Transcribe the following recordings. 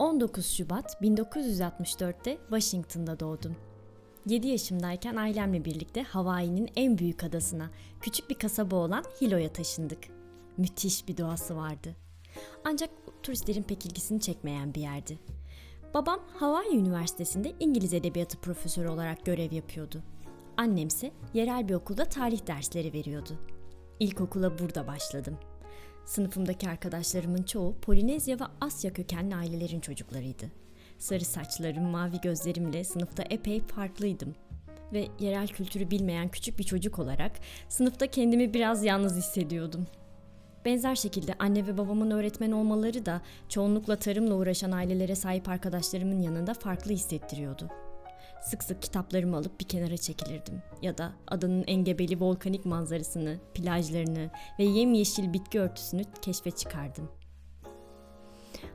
19 Şubat 1964'te Washington'da doğdum. 7 yaşımdayken ailemle birlikte Hawaii'nin en büyük adasına, küçük bir kasaba olan Hilo'ya taşındık. Müthiş bir doğası vardı. Ancak turistlerin pek ilgisini çekmeyen bir yerdi. Babam Hawaii Üniversitesi'nde İngiliz Edebiyatı profesörü olarak görev yapıyordu. Annemse yerel bir okulda tarih dersleri veriyordu. İlkokula burada başladım. Sınıfımdaki arkadaşlarımın çoğu Polinezya ve Asya kökenli ailelerin çocuklarıydı. Sarı saçlarım, mavi gözlerimle sınıfta epey farklıydım. Ve yerel kültürü bilmeyen küçük bir çocuk olarak sınıfta kendimi biraz yalnız hissediyordum. Benzer şekilde anne ve babamın öğretmen olmaları da çoğunlukla tarımla uğraşan ailelere sahip arkadaşlarımın yanında farklı hissettiriyordu. Sık sık kitaplarımı alıp bir kenara çekilirdim. Ya da adanın engebeli volkanik manzarasını, plajlarını ve yemyeşil bitki örtüsünü keşfe çıkardım.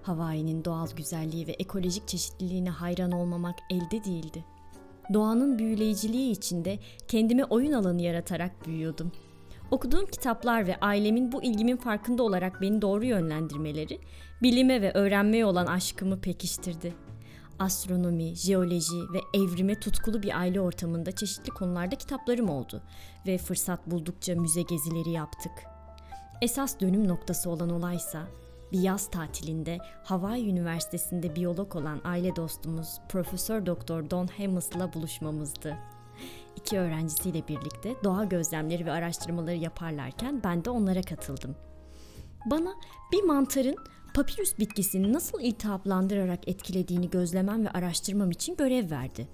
Hawaii'nin doğal güzelliği ve ekolojik çeşitliliğine hayran olmamak elde değildi. Doğanın büyüleyiciliği içinde kendime oyun alanı yaratarak büyüyordum. Okuduğum kitaplar ve ailemin bu ilgimin farkında olarak beni doğru yönlendirmeleri, bilime ve öğrenmeye olan aşkımı pekiştirdi astronomi, jeoloji ve evrime tutkulu bir aile ortamında çeşitli konularda kitaplarım oldu ve fırsat buldukça müze gezileri yaptık. Esas dönüm noktası olan olaysa bir yaz tatilinde Hawaii Üniversitesi'nde biyolog olan aile dostumuz Profesör Doktor Don Hamills'la buluşmamızdı. İki öğrencisiyle birlikte doğa gözlemleri ve araştırmaları yaparlarken ben de onlara katıldım. Bana bir mantarın papirüs bitkisini nasıl iltihaplandırarak etkilediğini gözlemem ve araştırmam için görev verdi.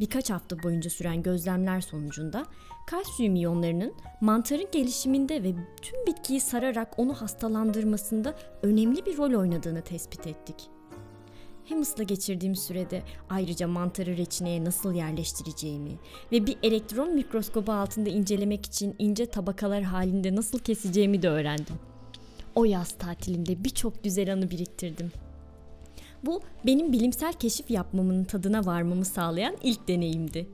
Birkaç hafta boyunca süren gözlemler sonucunda kalsiyum iyonlarının mantarın gelişiminde ve tüm bitkiyi sararak onu hastalandırmasında önemli bir rol oynadığını tespit ettik. Hammers'la geçirdiğim sürede ayrıca mantarı reçineye nasıl yerleştireceğimi ve bir elektron mikroskobu altında incelemek için ince tabakalar halinde nasıl keseceğimi de öğrendim o yaz tatilinde birçok güzel anı biriktirdim. Bu benim bilimsel keşif yapmamın tadına varmamı sağlayan ilk deneyimdi.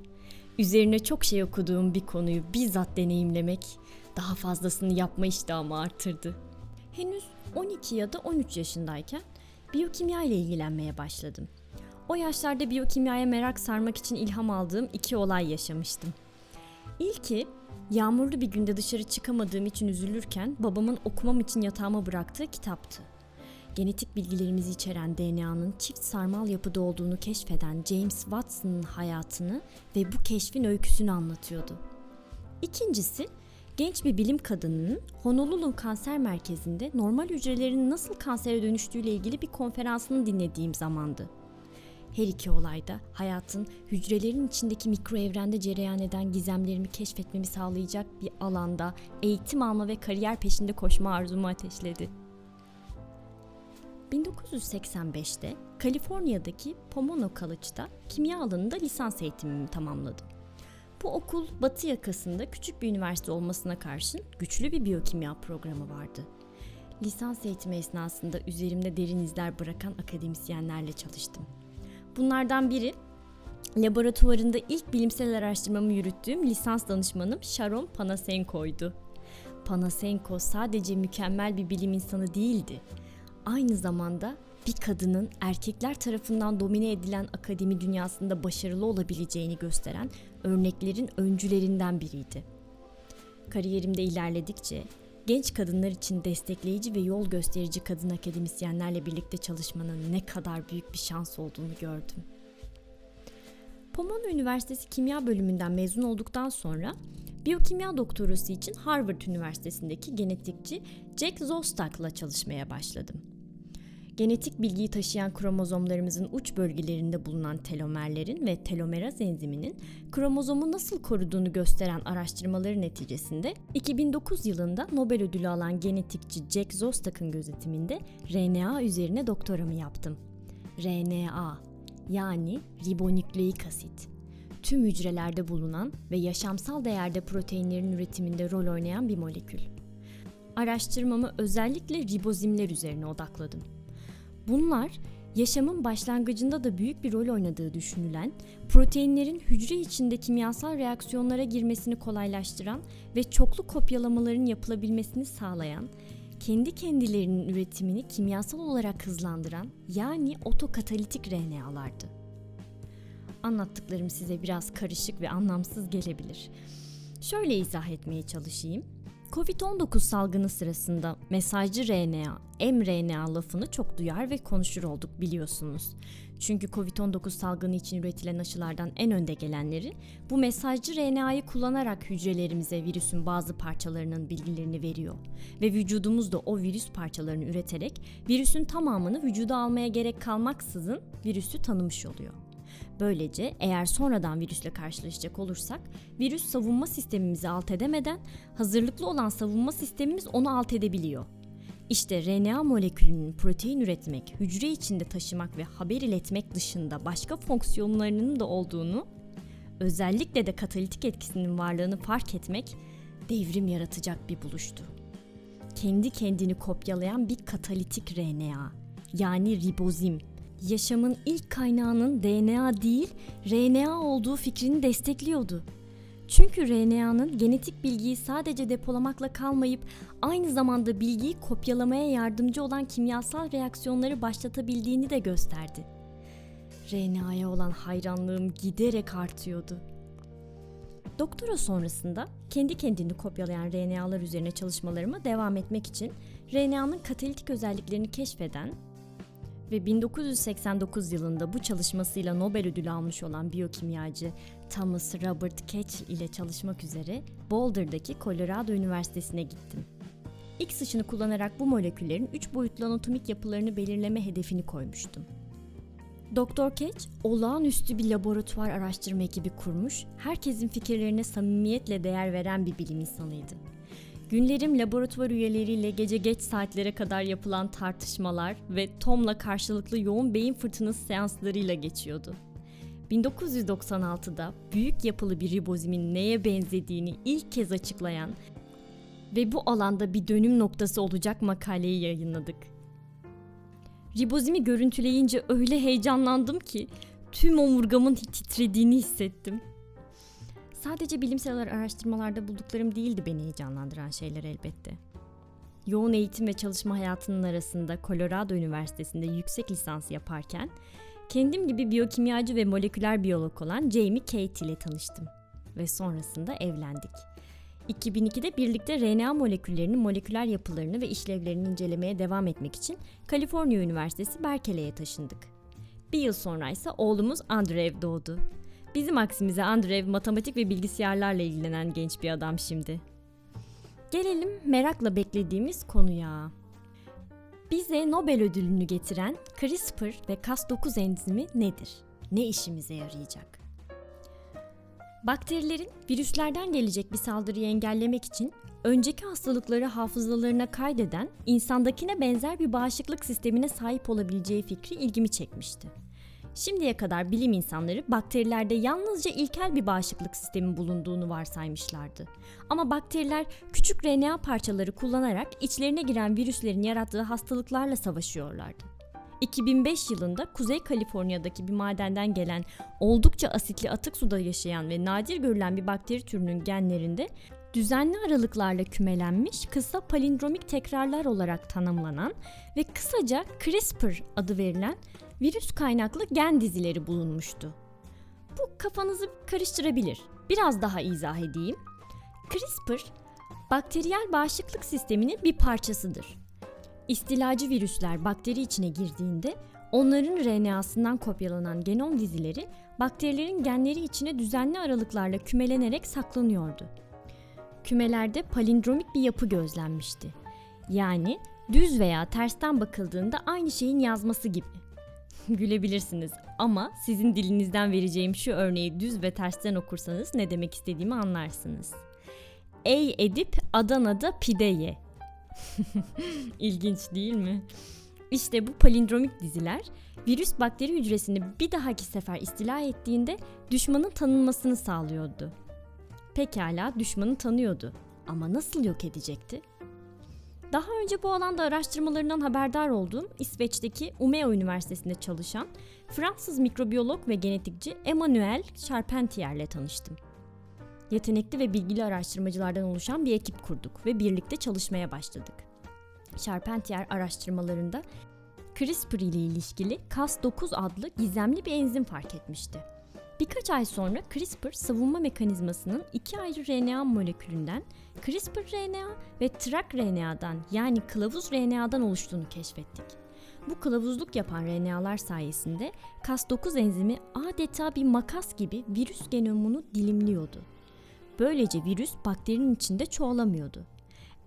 Üzerine çok şey okuduğum bir konuyu bizzat deneyimlemek daha fazlasını yapma iştahımı artırdı. Henüz 12 ya da 13 yaşındayken biyokimya ile ilgilenmeye başladım. O yaşlarda biyokimyaya merak sarmak için ilham aldığım iki olay yaşamıştım. İlki Yağmurlu bir günde dışarı çıkamadığım için üzülürken babamın okumam için yatağıma bıraktığı kitaptı. Genetik bilgilerimizi içeren DNA'nın çift sarmal yapıda olduğunu keşfeden James Watson'ın hayatını ve bu keşfin öyküsünü anlatıyordu. İkincisi, genç bir bilim kadınının Honolulu Kanser Merkezi'nde normal hücrelerin nasıl kansere dönüştüğüyle ilgili bir konferansını dinlediğim zamandı. Her iki olayda hayatın hücrelerin içindeki mikro evrende cereyan eden gizemlerimi keşfetmemi sağlayacak bir alanda eğitim alma ve kariyer peşinde koşma arzumu ateşledi. 1985'te Kaliforniya'daki Pomona College'da kimya alanında lisans eğitimimi tamamladım. Bu okul batı yakasında küçük bir üniversite olmasına karşın güçlü bir biyokimya programı vardı. Lisans eğitimi esnasında üzerimde derin izler bırakan akademisyenlerle çalıştım. Bunlardan biri laboratuvarında ilk bilimsel araştırmamı yürüttüğüm lisans danışmanım Sharon Panasenko'ydu. Panasenko sadece mükemmel bir bilim insanı değildi. Aynı zamanda bir kadının erkekler tarafından domine edilen akademi dünyasında başarılı olabileceğini gösteren örneklerin öncülerinden biriydi. Kariyerimde ilerledikçe genç kadınlar için destekleyici ve yol gösterici kadın akademisyenlerle birlikte çalışmanın ne kadar büyük bir şans olduğunu gördüm. Pomona Üniversitesi Kimya Bölümünden mezun olduktan sonra biyokimya doktorası için Harvard Üniversitesi'ndeki genetikçi Jack Zostak'la çalışmaya başladım genetik bilgiyi taşıyan kromozomlarımızın uç bölgelerinde bulunan telomerlerin ve telomeraz enziminin kromozomu nasıl koruduğunu gösteren araştırmaları neticesinde 2009 yılında Nobel ödülü alan genetikçi Jack Zostak'ın gözetiminde RNA üzerine doktoramı yaptım. RNA yani ribonükleik asit tüm hücrelerde bulunan ve yaşamsal değerde proteinlerin üretiminde rol oynayan bir molekül. Araştırmamı özellikle ribozimler üzerine odakladım. Bunlar yaşamın başlangıcında da büyük bir rol oynadığı düşünülen, proteinlerin hücre içinde kimyasal reaksiyonlara girmesini kolaylaştıran ve çoklu kopyalamaların yapılabilmesini sağlayan, kendi kendilerinin üretimini kimyasal olarak hızlandıran yani otokatalitik RNA'lardı. Anlattıklarım size biraz karışık ve anlamsız gelebilir. Şöyle izah etmeye çalışayım. Covid-19 salgını sırasında mesajcı RNA, mRNA lafını çok duyar ve konuşur olduk biliyorsunuz. Çünkü Covid-19 salgını için üretilen aşılardan en önde gelenleri bu mesajcı RNA'yı kullanarak hücrelerimize virüsün bazı parçalarının bilgilerini veriyor. Ve vücudumuz da o virüs parçalarını üreterek virüsün tamamını vücuda almaya gerek kalmaksızın virüsü tanımış oluyor. Böylece eğer sonradan virüsle karşılaşacak olursak virüs savunma sistemimizi alt edemeden hazırlıklı olan savunma sistemimiz onu alt edebiliyor. İşte RNA molekülünün protein üretmek, hücre içinde taşımak ve haber iletmek dışında başka fonksiyonlarının da olduğunu, özellikle de katalitik etkisinin varlığını fark etmek devrim yaratacak bir buluştu. Kendi kendini kopyalayan bir katalitik RNA yani ribozim yaşamın ilk kaynağının DNA değil RNA olduğu fikrini destekliyordu. Çünkü RNA'nın genetik bilgiyi sadece depolamakla kalmayıp aynı zamanda bilgiyi kopyalamaya yardımcı olan kimyasal reaksiyonları başlatabildiğini de gösterdi. RNA'ya olan hayranlığım giderek artıyordu. Doktora sonrasında kendi kendini kopyalayan RNA'lar üzerine çalışmalarıma devam etmek için RNA'nın katalitik özelliklerini keşfeden ve 1989 yılında bu çalışmasıyla Nobel ödülü almış olan biyokimyacı Thomas Robert Ketchel ile çalışmak üzere Boulder'daki Colorado Üniversitesi'ne gittim. X ışını kullanarak bu moleküllerin 3 boyutlu anatomik yapılarını belirleme hedefini koymuştum. Doktor Ketch, olağanüstü bir laboratuvar araştırma ekibi kurmuş, herkesin fikirlerine samimiyetle değer veren bir bilim insanıydı. Günlerim laboratuvar üyeleriyle gece geç saatlere kadar yapılan tartışmalar ve Tom'la karşılıklı yoğun beyin fırtınası seanslarıyla geçiyordu. 1996'da büyük yapılı bir ribozimin neye benzediğini ilk kez açıklayan ve bu alanda bir dönüm noktası olacak makaleyi yayınladık. Ribozimi görüntüleyince öyle heyecanlandım ki tüm omurgamın titrediğini hissettim. Sadece bilimsel araştırmalarda bulduklarım değildi beni heyecanlandıran şeyler elbette. Yoğun eğitim ve çalışma hayatının arasında Colorado Üniversitesi'nde yüksek lisans yaparken kendim gibi biyokimyacı ve moleküler biyolog olan Jamie Kate ile tanıştım ve sonrasında evlendik. 2002'de birlikte RNA moleküllerinin moleküler yapılarını ve işlevlerini incelemeye devam etmek için Kaliforniya Üniversitesi Berkeley'e taşındık. Bir yıl sonra ise oğlumuz Andrew doğdu. Bizim aksimize Andrew matematik ve bilgisayarlarla ilgilenen genç bir adam şimdi. Gelelim merakla beklediğimiz konuya. Bize Nobel ödülünü getiren CRISPR ve Cas9 enzimi nedir? Ne işimize yarayacak? Bakterilerin virüslerden gelecek bir saldırıyı engellemek için önceki hastalıkları hafızalarına kaydeden, insandakine benzer bir bağışıklık sistemine sahip olabileceği fikri ilgimi çekmişti. Şimdiye kadar bilim insanları bakterilerde yalnızca ilkel bir bağışıklık sistemi bulunduğunu varsaymışlardı. Ama bakteriler küçük RNA parçaları kullanarak içlerine giren virüslerin yarattığı hastalıklarla savaşıyorlardı. 2005 yılında Kuzey Kaliforniya'daki bir madenden gelen oldukça asitli atık suda yaşayan ve nadir görülen bir bakteri türünün genlerinde düzenli aralıklarla kümelenmiş kısa palindromik tekrarlar olarak tanımlanan ve kısaca CRISPR adı verilen virüs kaynaklı gen dizileri bulunmuştu. Bu kafanızı karıştırabilir. Biraz daha izah edeyim. CRISPR, bakteriyel bağışıklık sisteminin bir parçasıdır. İstilacı virüsler bakteri içine girdiğinde onların RNA'sından kopyalanan genom dizileri bakterilerin genleri içine düzenli aralıklarla kümelenerek saklanıyordu. Kümelerde palindromik bir yapı gözlenmişti. Yani düz veya tersten bakıldığında aynı şeyin yazması gibi. Gülebilirsiniz ama sizin dilinizden vereceğim şu örneği düz ve tersten okursanız ne demek istediğimi anlarsınız. Ey Edip Adana'da pide ye. İlginç değil mi? İşte bu palindromik diziler virüs bakteri hücresini bir dahaki sefer istila ettiğinde düşmanın tanınmasını sağlıyordu. Pekala düşmanı tanıyordu ama nasıl yok edecekti? Daha önce bu alanda araştırmalarından haberdar olduğum İsveç'teki Umeå Üniversitesi'nde çalışan Fransız mikrobiyolog ve genetikçi Emmanuel Charpentier ile tanıştım. Yetenekli ve bilgili araştırmacılardan oluşan bir ekip kurduk ve birlikte çalışmaya başladık. Charpentier araştırmalarında CRISPR ile ilişkili Cas9 adlı gizemli bir enzim fark etmişti. Birkaç ay sonra CRISPR savunma mekanizmasının iki ayrı RNA molekülünden CRISPR-RNA ve TRAC-RNA'dan yani kılavuz RNA'dan oluştuğunu keşfettik. Bu kılavuzluk yapan RNA'lar sayesinde Cas9 enzimi adeta bir makas gibi virüs genomunu dilimliyordu. Böylece virüs bakterinin içinde çoğalamıyordu.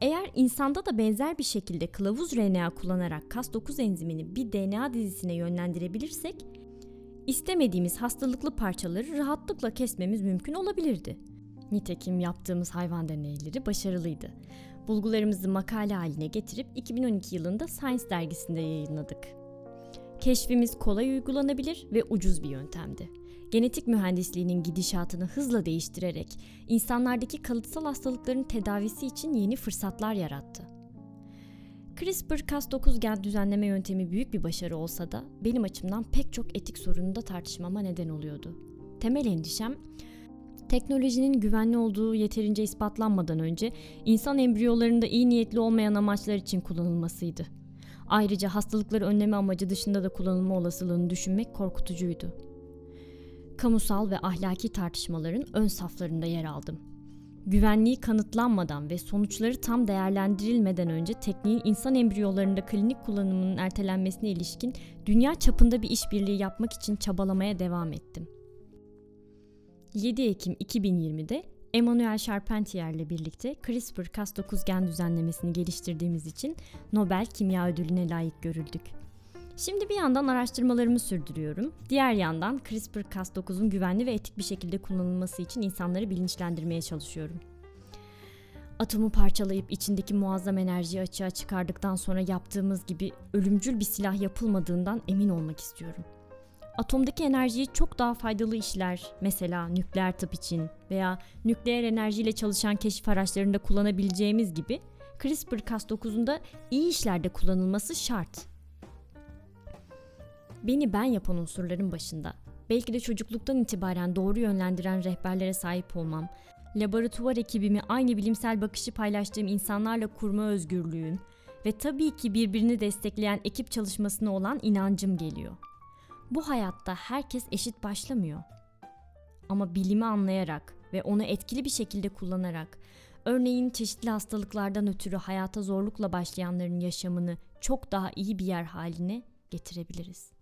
Eğer insanda da benzer bir şekilde kılavuz RNA kullanarak Cas9 enzimini bir DNA dizisine yönlendirebilirsek, istemediğimiz hastalıklı parçaları rahatlıkla kesmemiz mümkün olabilirdi. Nitekim yaptığımız hayvan deneyleri başarılıydı. Bulgularımızı makale haline getirip 2012 yılında Science dergisinde yayınladık. Keşfimiz kolay uygulanabilir ve ucuz bir yöntemdi. Genetik mühendisliğinin gidişatını hızla değiştirerek insanlardaki kalıtsal hastalıkların tedavisi için yeni fırsatlar yarattı. CRISPR-Cas9 gen düzenleme yöntemi büyük bir başarı olsa da benim açımdan pek çok etik sorunu da tartışmama neden oluyordu. Temel endişem teknolojinin güvenli olduğu yeterince ispatlanmadan önce insan embriyolarında iyi niyetli olmayan amaçlar için kullanılmasıydı. Ayrıca hastalıkları önleme amacı dışında da kullanılma olasılığını düşünmek korkutucuydu. Kamusal ve ahlaki tartışmaların ön saflarında yer aldım. Güvenliği kanıtlanmadan ve sonuçları tam değerlendirilmeden önce tekniğin insan embriyolarında klinik kullanımının ertelenmesine ilişkin dünya çapında bir işbirliği yapmak için çabalamaya devam ettim. 7 Ekim 2020'de Emmanuel Charpentier ile birlikte CRISPR-Cas9 gen düzenlemesini geliştirdiğimiz için Nobel Kimya Ödülü'ne layık görüldük. Şimdi bir yandan araştırmalarımı sürdürüyorum. Diğer yandan CRISPR-Cas9'un güvenli ve etik bir şekilde kullanılması için insanları bilinçlendirmeye çalışıyorum. Atomu parçalayıp içindeki muazzam enerjiyi açığa çıkardıktan sonra yaptığımız gibi ölümcül bir silah yapılmadığından emin olmak istiyorum. Atomdaki enerjiyi çok daha faydalı işler, mesela nükleer tıp için veya nükleer enerjiyle çalışan keşif araçlarında kullanabileceğimiz gibi CRISPR-Cas9'un da iyi işlerde kullanılması şart. Beni ben yapan unsurların başında, belki de çocukluktan itibaren doğru yönlendiren rehberlere sahip olmam, laboratuvar ekibimi aynı bilimsel bakışı paylaştığım insanlarla kurma özgürlüğüm ve tabii ki birbirini destekleyen ekip çalışmasına olan inancım geliyor. Bu hayatta herkes eşit başlamıyor. Ama bilimi anlayarak ve onu etkili bir şekilde kullanarak, örneğin çeşitli hastalıklardan ötürü hayata zorlukla başlayanların yaşamını çok daha iyi bir yer haline getirebiliriz.